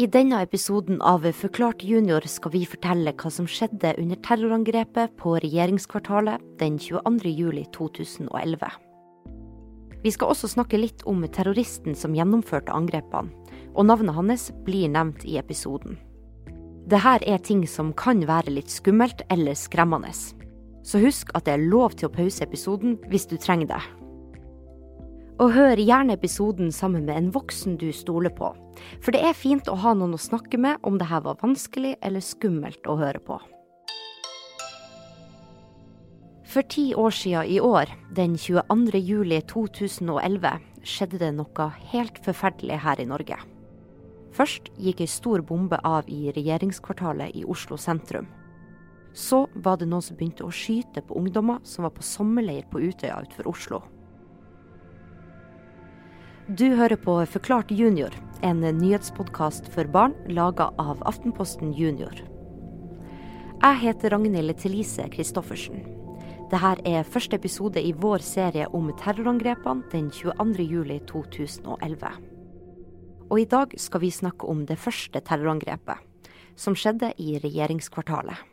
I denne episoden av Forklart junior skal vi fortelle hva som skjedde under terrorangrepet på regjeringskvartalet den 22. juli 2011. Vi skal også snakke litt om terroristen som gjennomførte angrepene, og navnet hans blir nevnt i episoden. Dette er ting som kan være litt skummelt eller skremmende. Så husk at det er lov til å pause episoden hvis du trenger det. Og hør gjerne episoden sammen med en voksen du stoler på. For det er fint å ha noen å snakke med om det her var vanskelig eller skummelt å høre på. For ti år siden i år, den 22. juli 2011, skjedde det noe helt forferdelig her i Norge. Først gikk ei stor bombe av i regjeringskvartalet i Oslo sentrum. Så var det noen som begynte å skyte på ungdommer som var på sommerleir på Utøya utenfor Oslo. Du hører på Forklart junior, en nyhetspodkast for barn laga av Aftenposten Junior. Jeg heter Ragnhild Thelise Christoffersen. Dette er første episode i vår serie om terrorangrepene den 22. juli 2011. Og i dag skal vi snakke om det første terrorangrepet, som skjedde i regjeringskvartalet.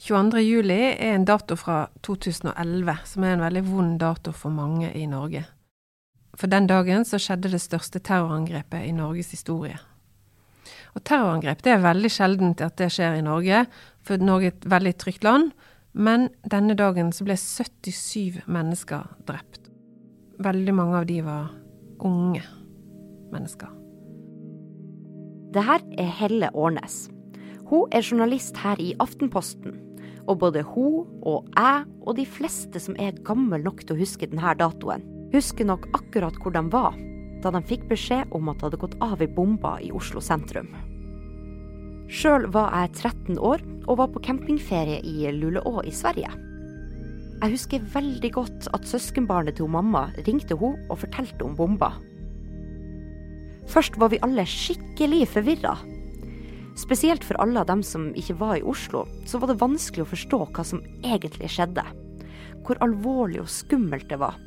22. juli er en dato fra 2011 som er en veldig vond dato for mange i Norge. For den dagen så skjedde det største terrorangrepet i Norges historie. Og terrorangrep det er veldig sjeldent at det skjer i Norge, for Norge er et veldig trygt land. Men denne dagen så ble 77 mennesker drept. Veldig mange av de var unge mennesker. Det her er Helle Årnes. Hun er journalist her i Aftenposten. Og både hun og jeg og de fleste som er gammel nok til å huske denne datoen, husker nok akkurat hvor de var da de fikk beskjed om at det hadde gått av ei bombe i Oslo sentrum. Sjøl var jeg 13 år og var på campingferie i Luleå i Sverige. Jeg husker veldig godt at søskenbarnet til mamma ringte henne og fortalte om bomba. Først var vi alle skikkelig forvirra Spesielt for alle av dem som ikke var i Oslo, så var det vanskelig å forstå hva som egentlig skjedde. Hvor alvorlig og skummelt det var,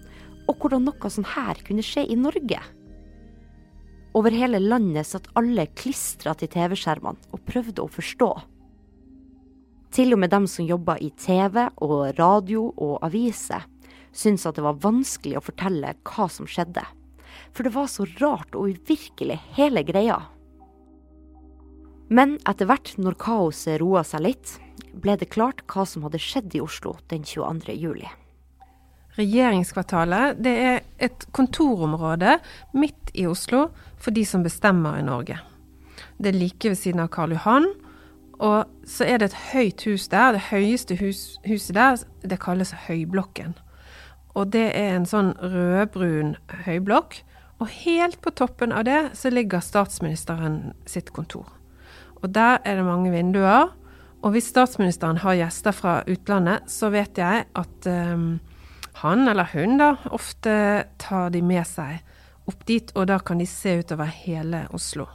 og hvordan noe sånn her kunne skje i Norge. Over hele landet satt alle klistra til TV-skjermene og prøvde å forstå. Til og med dem som jobba i TV og radio og aviser, syntes at det var vanskelig å fortelle hva som skjedde. For det var så rart og uvirkelig, hele greia. Men etter hvert, når kaoset roa seg litt, ble det klart hva som hadde skjedd i Oslo den 22. juli. Regjeringskvartalet det er et kontorområde midt i Oslo for de som bestemmer i Norge. Det er like ved siden av Karl Johan. Og så er det et høyt hus der. Det høyeste hus, huset der, det kalles Høyblokken. Og det er en sånn rødbrun høyblokk. Og helt på toppen av det så ligger statsministeren sitt kontor. Og der er det mange vinduer. Og hvis statsministeren har gjester fra utlandet, så vet jeg at um, han eller hun da ofte tar de med seg opp dit, og da kan de se utover hele Oslo.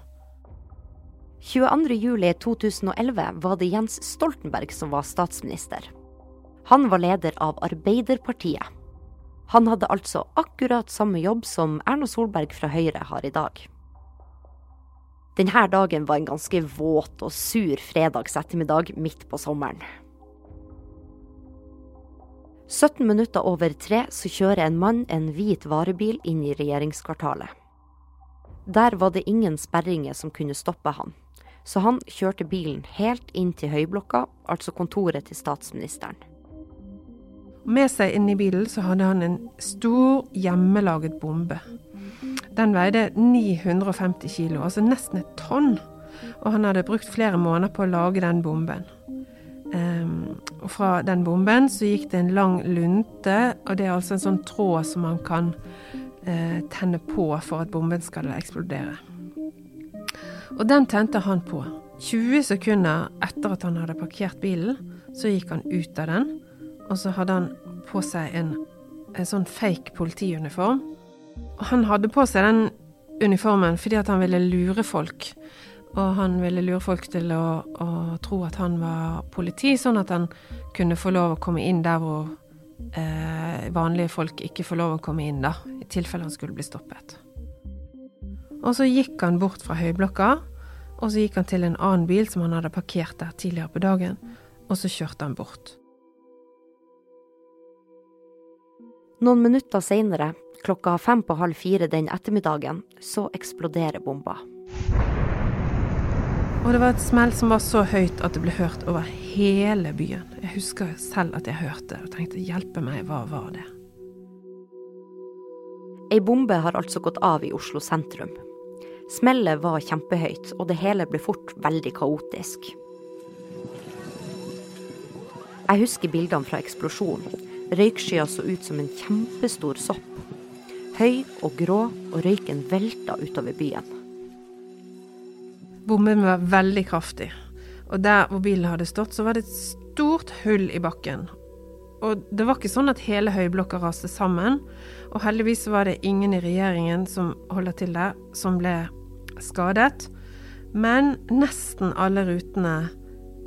22.07.2011 var det Jens Stoltenberg som var statsminister. Han var leder av Arbeiderpartiet. Han hadde altså akkurat samme jobb som Erna Solberg fra Høyre har i dag. Denne dagen var en ganske våt og sur fredagsettermiddag midt på sommeren. 17 minutter over tre så kjører en mann en hvit varebil inn i regjeringskvartalet. Der var det ingen sperringer som kunne stoppe han, så han kjørte bilen helt inn til Høyblokka, altså kontoret til statsministeren. Med seg inn i bilen så hadde han en stor hjemmelaget bombe. Den veide 950 kilo, altså nesten et tonn. Og han hadde brukt flere måneder på å lage den bomben. Um, og fra den bomben så gikk det en lang lunte, og det er altså en sånn tråd som man kan uh, tenne på for at bomben skal eksplodere. Og den tente han på. 20 sekunder etter at han hadde parkert bilen, så gikk han ut av den. Og så hadde han på seg en, en sånn fake politiuniform Og han hadde på seg den uniformen fordi at han ville lure folk. Og han ville lure folk til å, å, tro at han var politi, sånn at han kunne få lov å komme inn der hvor eh, vanlige folk ikke får lov å komme inn, da, i tilfelle han skulle bli stoppet. Og så gikk han bort fra høyblokka, og så gikk han til en annen bil som han hadde parkert der tidligere på dagen, og så kjørte han bort. Noen minutter seinere, klokka fem på halv fire den ettermiddagen, så eksploderer bomba. Og det var et smell som var så høyt at det ble hørt over hele byen. Jeg husker selv at jeg hørte det og tenkte 'hjelpe meg, hva var det'? Ei bombe har altså gått av i Oslo sentrum. Smellet var kjempehøyt, og det hele ble fort veldig kaotisk. Jeg husker bildene fra eksplosjonen. Røykskya så ut som en kjempestor sopp. Høy og grå, og røyken velta utover byen. Bomben var veldig kraftig, og der hvor bilen hadde stått, så var det et stort hull i bakken. Og det var ikke sånn at hele høyblokka raste sammen, og heldigvis var det ingen i regjeringen som holder til der, som ble skadet. Men nesten alle rutene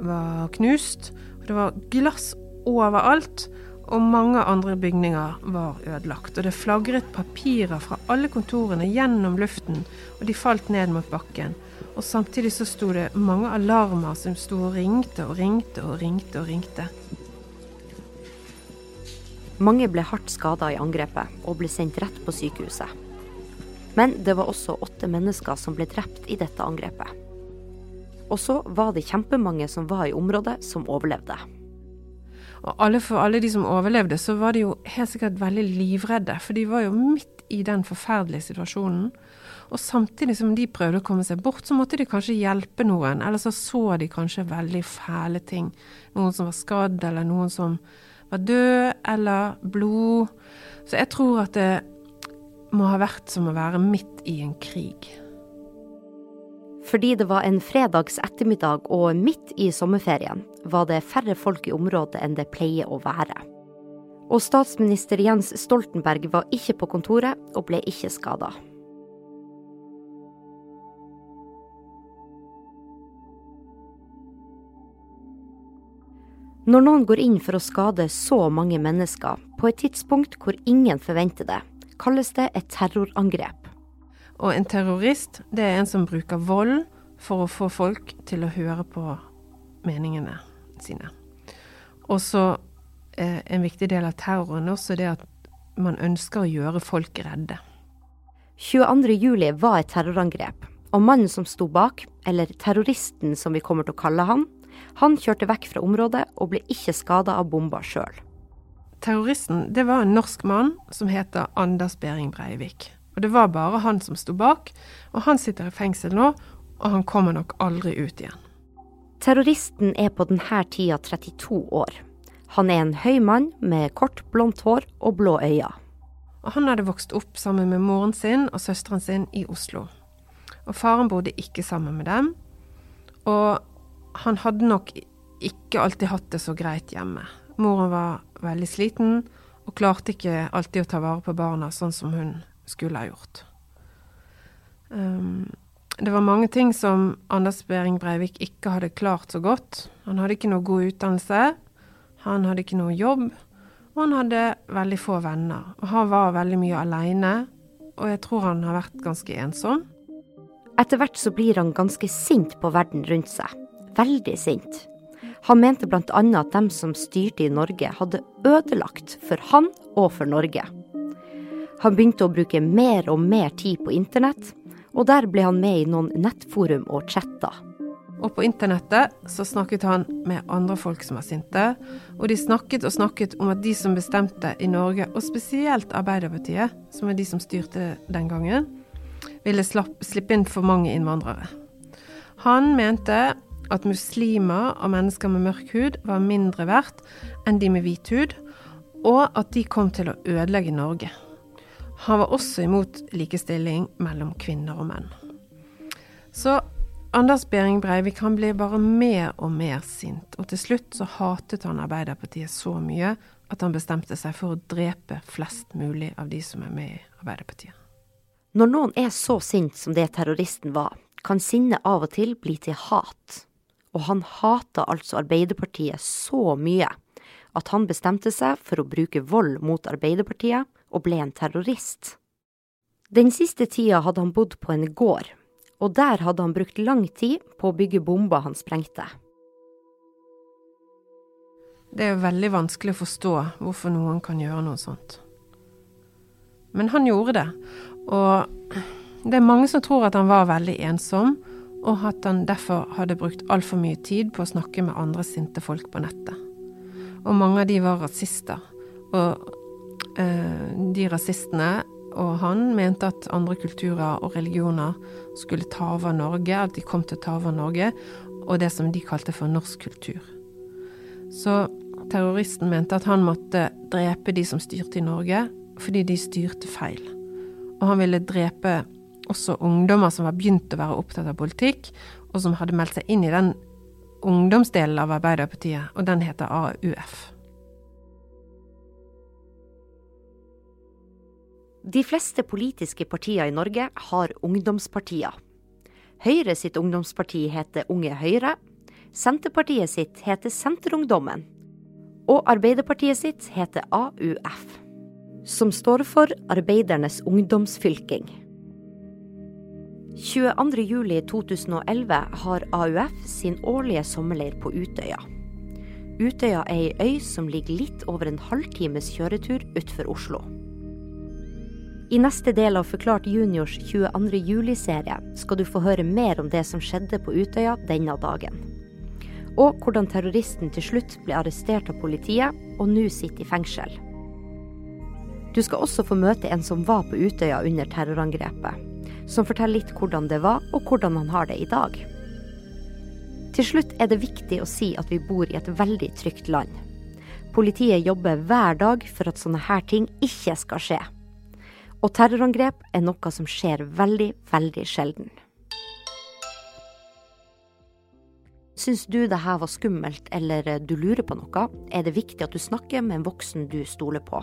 var knust, og det var glass overalt. Og mange andre bygninger var ødelagt. Og det flagret papirer fra alle kontorene gjennom luften, og de falt ned mot bakken. Og samtidig så sto det mange alarmer som sto og ringte og ringte og ringte og ringte. Mange ble hardt skada i angrepet og ble sendt rett på sykehuset. Men det var også åtte mennesker som ble drept i dette angrepet. Og så var det kjempemange som var i området, som overlevde. Og alle, for alle de som overlevde, så var de jo helt sikkert veldig livredde, for de var jo midt i den forferdelige situasjonen. Og samtidig som de prøvde å komme seg bort, så måtte de kanskje hjelpe noen. Eller så så de kanskje veldig fæle ting. Noen som var skadd, eller noen som var død, eller blod. Så jeg tror at det må ha vært som å være midt i en krig. Fordi det var en fredags ettermiddag og midt i sommerferien, var det færre folk i området enn det pleier å være. Og statsminister Jens Stoltenberg var ikke på kontoret og ble ikke skada. Når noen går inn for å skade så mange mennesker på et tidspunkt hvor ingen forventer det, kalles det et terrorangrep. Og en terrorist, det er en som bruker vold for å få folk til å høre på meningene sine. Og så eh, en viktig del av terroren er også det at man ønsker å gjøre folk redde. 22.07 var et terrorangrep, og mannen som sto bak, eller terroristen som vi kommer til å kalle han, han kjørte vekk fra området og ble ikke skada av bomba sjøl. Terroristen det var en norsk mann som heter Anders Behring Breivik. Og det var bare han som sto bak, og han sitter i fengsel nå, og han kommer nok aldri ut igjen. Terroristen er på denne tida 32 år. Han er en høy mann med kort, blondt hår og blå øyne. Og han hadde vokst opp sammen med moren sin og søsteren sin i Oslo. Og faren bodde ikke sammen med dem. Og han hadde nok ikke alltid hatt det så greit hjemme. Moren var veldig sliten og klarte ikke alltid å ta vare på barna sånn som hun skulle ha gjort. Um, det var mange ting som Anders Behring Breivik ikke hadde klart så godt. Han hadde ikke noe god utdannelse, han hadde ikke noe jobb, og han hadde veldig få venner. Og han var veldig mye aleine, og jeg tror han har vært ganske ensom. Etter hvert så blir han ganske sint på verden rundt seg. Veldig sint. Han mente bl.a. at dem som styrte i Norge, hadde ødelagt for han og for Norge. Han begynte å bruke mer og mer tid på internett, og der ble han med i noen nettforum og chatta. Og på internettet så snakket han med andre folk som var sinte, og de snakket og snakket om at de som bestemte i Norge, og spesielt Arbeiderpartiet, som er de som styrte den gangen, ville slippe inn for mange innvandrere. Han mente at muslimer og mennesker med mørk hud var mindre verdt enn de med hvit hud, og at de kom til å ødelegge Norge. Han var også imot likestilling mellom kvinner og menn. Så Anders Behring Breivik han ble bare mer og mer sint, og til slutt så hatet han Arbeiderpartiet så mye at han bestemte seg for å drepe flest mulig av de som er med i Arbeiderpartiet. Når noen er så sint som det terroristen var, kan sinnet av og til bli til hat. Og han hata altså Arbeiderpartiet så mye at han bestemte seg for å bruke vold mot Arbeiderpartiet og ble en terrorist. Den siste tida hadde han bodd på en gård, og der hadde han brukt lang tid på å bygge bomber han sprengte. Det er veldig vanskelig å forstå hvorfor noen kan gjøre noe sånt. Men han gjorde det, og det er mange som tror at han var veldig ensom, og at han derfor hadde brukt altfor mye tid på å snakke med andre sinte folk på nettet. Og mange av de var rasister. Og de rasistene og han mente at andre kulturer og religioner skulle ta over Norge, at de kom til å ta over Norge, og det som de kalte for norsk kultur. Så terroristen mente at han måtte drepe de som styrte i Norge, fordi de styrte feil. Og han ville drepe også ungdommer som var begynt å være opptatt av politikk, og som hadde meldt seg inn i den ungdomsdelen av Arbeiderpartiet, og den heter AUF. De fleste politiske partier i Norge har ungdomspartier. Høyre sitt ungdomsparti heter Unge Høyre. Senterpartiet sitt heter Senterungdommen. Og Arbeiderpartiet sitt heter AUF, som står for Arbeidernes ungdomsfylking. 22.07.2011 har AUF sin årlige sommerleir på Utøya. Utøya er ei øy som ligger litt over en halvtimes kjøretur utenfor Oslo. I neste del av Forklart juniors 22. juli-serie skal du få høre mer om det som skjedde på Utøya denne dagen. Og hvordan terroristen til slutt ble arrestert av politiet og nå sitter i fengsel. Du skal også få møte en som var på Utøya under terrorangrepet, som forteller litt hvordan det var og hvordan han har det i dag. Til slutt er det viktig å si at vi bor i et veldig trygt land. Politiet jobber hver dag for at sånne her ting ikke skal skje. Og terrorangrep er noe som skjer veldig, veldig sjelden. Syns du det her var skummelt eller du lurer på noe, er det viktig at du snakker med en voksen du stoler på.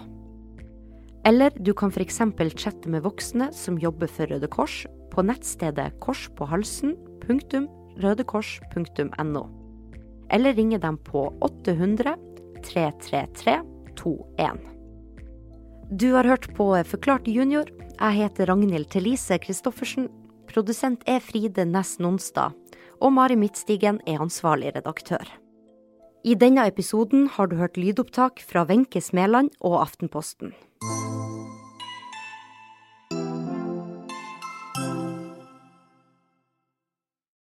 Eller du kan f.eks. chatte med voksne som jobber for Røde Kors på nettstedet korspåhalsen.rødekors.no. Eller ringe dem på 800 333 21. Du har hørt på Forklart junior. Jeg heter Ragnhild Thelise Christoffersen. Produsent er Fride Næss Nonstad. Og Mari Midtstigen er ansvarlig redaktør. I denne episoden har du hørt lydopptak fra Wenche Smeland og Aftenposten.